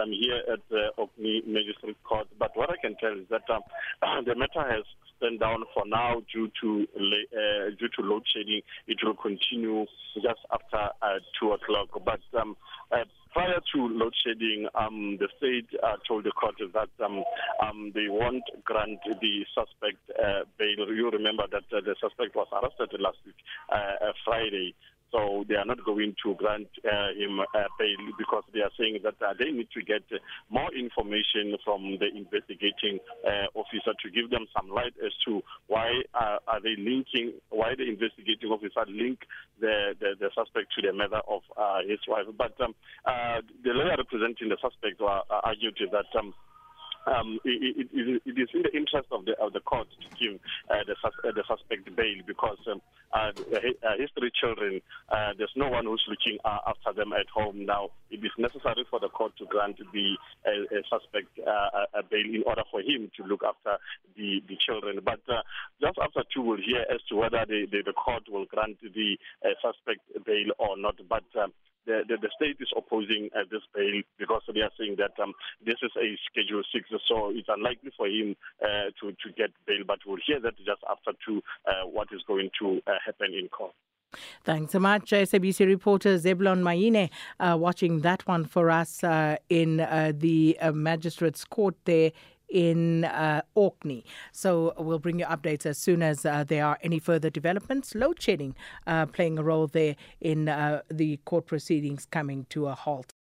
um, here at the Orkney Magistrate Court. But what I can tell is that um, the matter has stand down for now due to uh, due to load shedding. It will continue just after uh, two o'clock. But um, uh, prior to load shedding, um, the state uh, told the court that um, um, they won't grant the suspect uh, bail. You remember that uh, the suspect was arrested last week, uh, uh, Friday. So they are not going to grant uh, him uh, bail because they are saying that uh, they need to get more information from the investigating uh, officer to give them some light as to why uh, are they linking, why the investigating officer link the, the, the suspect to the mother of uh, his wife. But um, uh, the lawyer representing the suspect uh, argued that um, um, it, it, it is in the interest of the of the court to give uh, the, sus- uh, the suspect bail because um, uh, uh, history children, uh, there's no one who's looking uh, after them at home now. It is necessary for the court to grant the uh, suspect uh, a bail in order for him to look after the, the children. But uh, just after two, we'll hear as to whether the, the, the court will grant the uh, suspect bail or not. But uh, the, the, the state is opposing uh, this bail because they are saying that um, this is a Schedule 6, so it's unlikely for him uh, to, to get bail. But we'll hear that just after two, uh, what is going to uh, happen in court. Thanks so much, SABC reporter Zeblon Maine, uh, watching that one for us uh, in uh, the uh, magistrates' court there in uh, Orkney. So we'll bring you updates as soon as uh, there are any further developments. Load shedding uh, playing a role there in uh, the court proceedings coming to a halt.